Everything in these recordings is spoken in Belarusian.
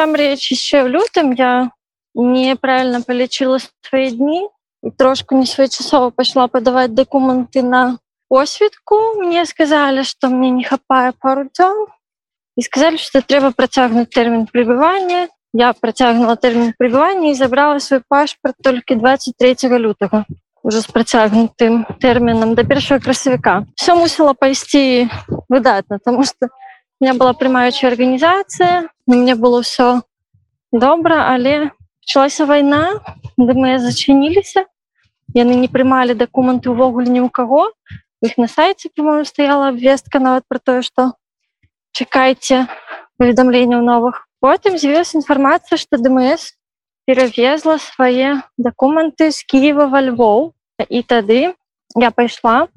Там речь еще в лютом я неправильно полечила свои дни и трошку не своечасова пошла подавать документы на осведку. Мне сказали, что мне не хапае пару дзён и сказали, что трэба працягнуть термин пребывания. Я працягнула термин пребывания и забрала свой пашпарт только 23 лютого уже с працягнутым термином до першего красавіка. Все мусила пайсці выдатна, потому что у меня была прямаючая организация, у меня было все добра, але пачалася вайна, мы зачыніліся. Яны не прымалі дакументы увогуле ні ў каго. У іх на сайце по-моему стаяла абвестка нават про тое, што чакайце паведамленняў новых. Потым з'явілася інфармацыя, што ДМС перавезла свае дакументы з Киева во Львоў і тады я пайшла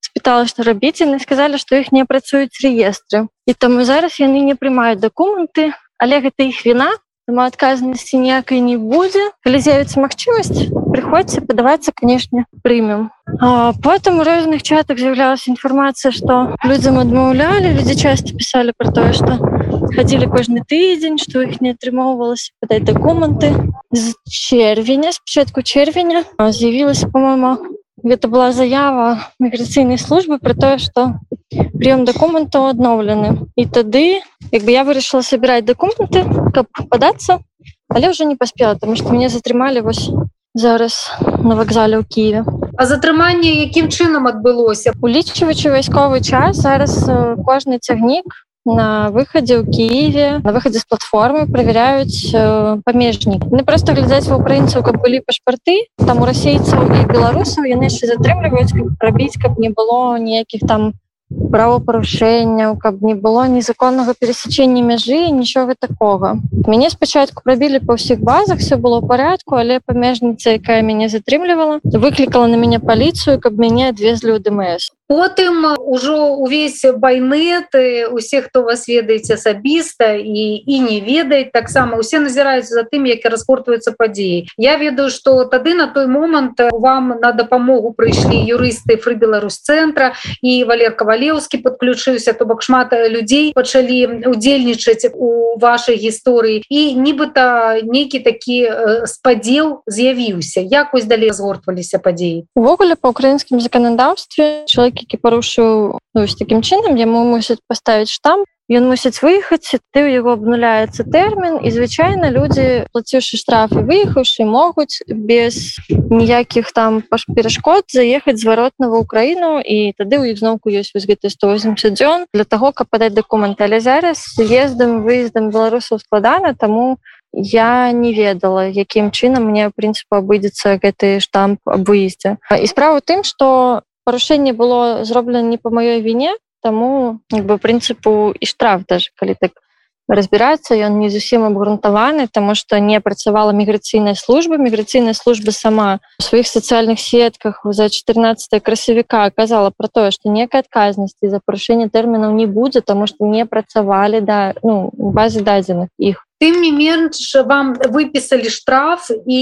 спытала што рабіць яны сказалі што іх не працуюць реестры і таму зараз яны не прымаюць дакументы але гэта іх віна там адказнасці ніякай не будзе калі з'явіцца магчымасць прыходзьце падавацца канешне прымем потым у розных чатах з'яўлялася інфармацыя што людзям адмаўлялі людзі часто пісалі про тое што хадзілі кожны тыдзень што іх не атрымоўвалася падаць дакументы з чэрвеня спачатку чэрвеня з'явілася по-моему гэта была заява міграцыйнай службы про тое што прыём дакументаў адноўлены і тады як бы я вырашыла сабіраць дакументы каб падацца але ўжо не паспела тому што мяне затрымалі вось зараз на вакзале ў Киеве затрыманне якім чынам адбылося улічваючы вайсковы час зараз кожны цягнік на выходе ў Киеве на выходе з платформы проверяюць э, памежнік не просто глядзяць в украінцаў каб былі пашпарты там у расейцаў і беларусаў яны яшчэ затрымліваюць рабіць каб не было ніякіх там правопарушэнняў каб не было незаконнага перасячэння мяжы нічога такога мяне спачатку прабілі па ўсіх базах все было ў парядку але памежніца якая мяне затрымлівала выклікала на мяне паліцыю каб мяне адвезлі ў дмс потым ужо увесь байнеты усе хто вас ведаеце асабіста і і не ведаюць таксама усе назіраюць за тым як распортваюцца падзеі. Я ведаю что тады на той момант вам на дапамогу прыйшлі юрысты фры беларус цэнтра і валер кавалеўскі подключыўся то бок шмат людзей пачалі удзельнічаць у вашай гісторыі. І нібыта нейкі такі спадзел з'явіўся. Як вось далей згортваліся падзеі? Увогуле по украінскім заканадаўстве чалавек які парушыў ну, таким чынам яму мусяць паставіць штамп ён мусіць выехаць ты ў яго абнуляецца тэрмін і звычайна людзі плаціўшы штрафы выехаўшы могуць без ніякіх там перашкод заехаць зваротна ва ўкраіну і тады ў іх зноўку ёсць вось гэты 180 дзён для таго каб падаць дакументы але зараз ездам выездам беларусаў складана таму я не ведала якім чынам мне прынцыпу абыдзецца гэты штамп аб выездзе і справа тым што парушэнне было зроблена не по маёй віне тому як бы прынцыпу і штраф даже калі так разбірацца ён не зусім абгрунтаваны тому что не працавала міграцыйная служба. Міграцыйная служба сама у сваіх сацыяльных сетках за 14 красавіка казала про тое что некай адказнасці за парушэнне тэрмінаў не будзе тому что не працавалі да ну, базы дадзеных іх тым не менш вам выпісалі штраф і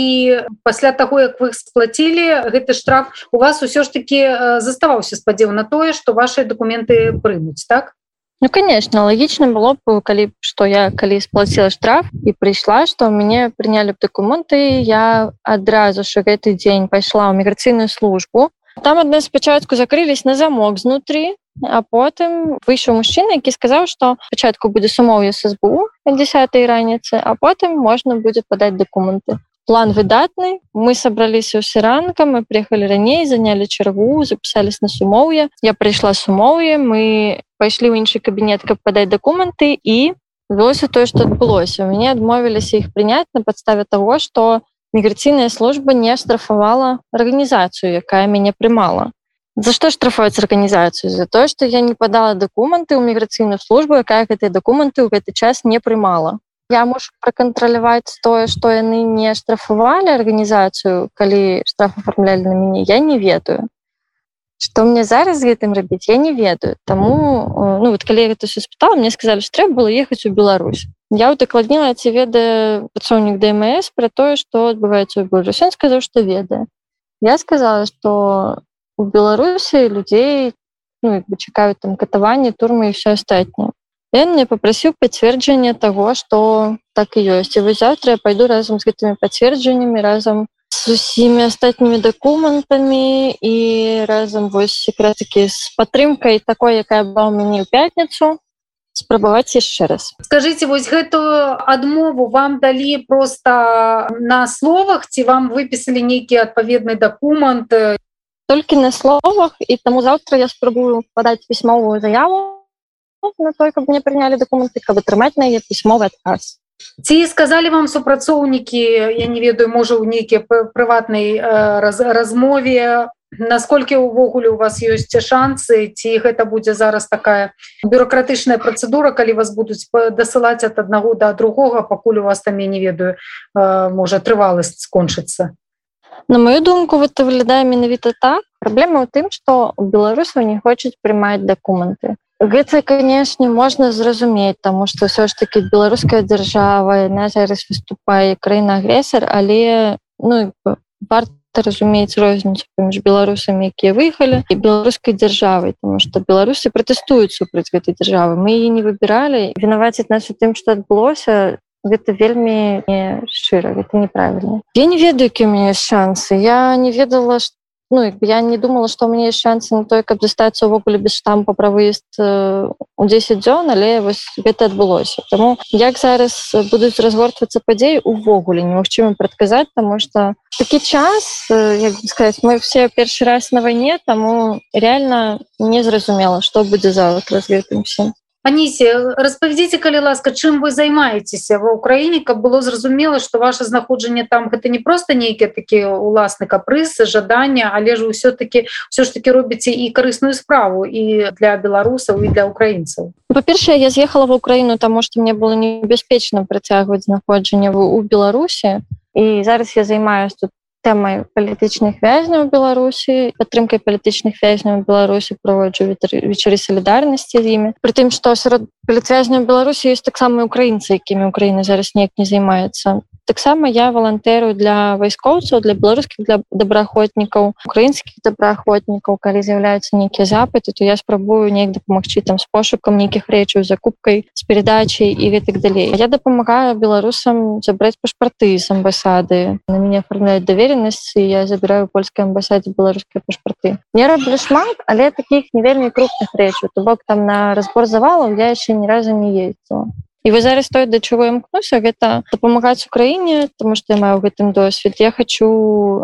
пасля таго як вы сплацілі гэты штраф у вас усё ж таки заставаўся спадзеў на тое что ваши документы прымуць так? Ну конечно лагічна было б калі што я калі сплаціла штраф і прыйшла што мяне прынялі б дакументы я адразу ж гэты дзень пайшла ў міграцыйную службу. Там адна спачатку закрылись на замок знутры А потым выйшаў мужчына, які сказаў, што пачатку будзе сумоўе СБУ 10 раніцы, а потым можна будзе падаць дакументы. План выдатны. Мы сабраліся ўсе ранка, мы приехалі раней, занялі чаргу, запісались на сумоўе. Я прыйшла сумоўе, мы пайшлі ў іншы кабінет, каб падаць дакументы і вылося тое, што адбылося. мяне адмовіліся іх прыняць на падставе таго, што міграцыйная служба не штрафавала арганізацыю, якая мяне прымала. За што штрафуюць арганізацыю за тое, што я не падала дакументы ў міграцыйную службу, якая гэтыя дакументы ў гэты час не прымала. Я мушу пракантраляваць тое, што яны не штрафавалі арганізацыю, калі штраф аформлялі на мяне, я не ведаю. Што мне зараз гэтым рабіць, я не ведаю. Таму ну, вот, калі я гэта ўсё спытала, мне сказалі, што трэба было ехаць у Беларусь. Я удакладніла ці ведае працоўнік ДМС пра тое, што адбываецца ў Беларусі. Ён сказаў, што ведае. Я сказала, што у беларусі людзей ну, чакаюць там катаванне турмы і все астатняе ён мне попрасіў пацверджанне того что так і ёсць і вы завтра я пойду разам з гэтымі пацверджаннямі разам с усімі астатнімі дакументамі і разам вось секретакі з падтрымкай такой якая была ў мяне ў пятніцу спрабаваць яшчэ раз. Скажите вось гэтую адмову вам далі просто на словах ці вам выпісалі нейкі адпаведны дакумент толькі на словах і таму завтра я спрабую падаць пісьмовую заяву на той каб мне прынялі дакументы каб атрымаць на яе пісьмовы адказ ці сказалі вам супрацоўнікі я не ведаю можа ў нейкія прыватнай раз, размове насколькі увогуле у вас ёсць шансы ці гэта будзе зараз такая бюрократычная працэдура калі вас будуць дасылаць ад аднаго да другога пакуль у вас там я не ведаю можа трываласць скончыцца На мою думку это выглядае менавіта так. Праблема ў тым што беларусаў не хочуць прымаць дакументы Гэта канешне можна зразумець таму што ўсё ж таки беларуская дзяржава на зараз выступае краіна агрэсар але ну варта разумець розніцу паміж беларусамі якія выехалі і беларускай дзяржавай тому что беларусы пратэстуюць супраць гэтай дзяржавы мы не выбіралі вінаваціць нас у тым что адбылося гэта вельмі шчыра гэта неправільна я не ведаю які у мяне шансы. Я не ведала что Ну, я не думала что у меня есть шансы на той каб застацца увогуле без штампа пра выезд э, у 10 дзён але вось гэта адбылося. Таму як зараз будуць разгортвацца падзеі увогуле немагчыма прадказаць тому что такі час як сказать мы все першы раз на вайне таму реально незразумела что будзе завтра з гэтым всем Анісе распавядзіце калі ласка чым вы займаецеся ва ўкраіне каб было зразумела што ваше знаходжанне там гэта не просто нейкія такія уласны капрысы жадання але ж ўсё-таки все ж таки робіце і карысную справу і для беларусаў і для украінцаў па-першае я з'ехала в Украіну таму што мне было небяспечна працягваць знаходжанне у Беларусі і зараз я займаюсь тут тэмай палітычных вязняў беларусі падтрымкай палітычных вязняў беларусі проводжу вечары салідарнасці з імі притым што сярод палітвязняў беларусі ёсць таксама украінцы якімі Украіна зараз неяк не займаецца таксама я волонтеру для вайскоўцаў для беларускіх для добраахвотнікаў украінскіх добраахвотнікаў. Калі з'яўляюцца нейкія запыты то я спрабую неяк дапамагчы там з пошукам нейкіх рэчаў закупкай з перадачай і гэтак далей. Я дапамагаю беларусам забраць пашпарты з амбасады. На мяне оформляюць даверенасць я забіраю польскай амбасадзе беларускія пашпарты. Не раблю шмат але таких не вельмі крупных рэчаў. То бок там на разбор завалаў я яшчэ ні разу не ездзіла і вы зараз той да чаго імкнуся гэта дапамагаць украіне тому что я маю гэтым досвед я хочу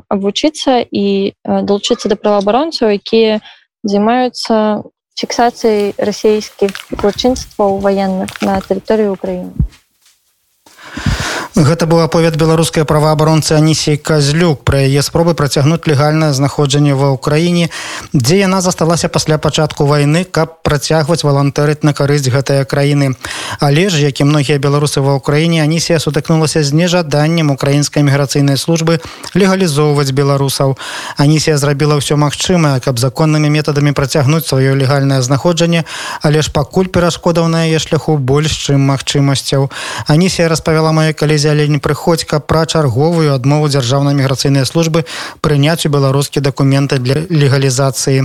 абвучыцца і далучыцца да праваабаронцаў якія займаюцца фіксацыяй расійскіх злачынстваў военных на тэрыторыі Украіны Гэта быў аповед беларускай праваабаронцы Анісей Казлюк пра яе спробы працягнуць легальнае знаходжанне ва ўкраіне, дзе яна засталася пасля пачатку вайны, каб працягваць валантэрыць на карысць гэтыя краіны. Але ж, як і многія беларусы ва ўкраіне, Анісія сутыкнулася з нежаданнем украінскай міграцыйнай службы легалізоўваць беларусаў. Анісія зрабіла ўсё магчымае, каб законнымі метадамі працягнуць сваё легальнае знаходжанне, але ж пакуль перашкодаў на яе шляху больш, чым магчымасцяў. Анісія распавяла мае калі узялі не прыходзька пра чарговую адмову дзяржаўнай міграцыйнай службы прыняць у беларускі дакументы для легалізацыі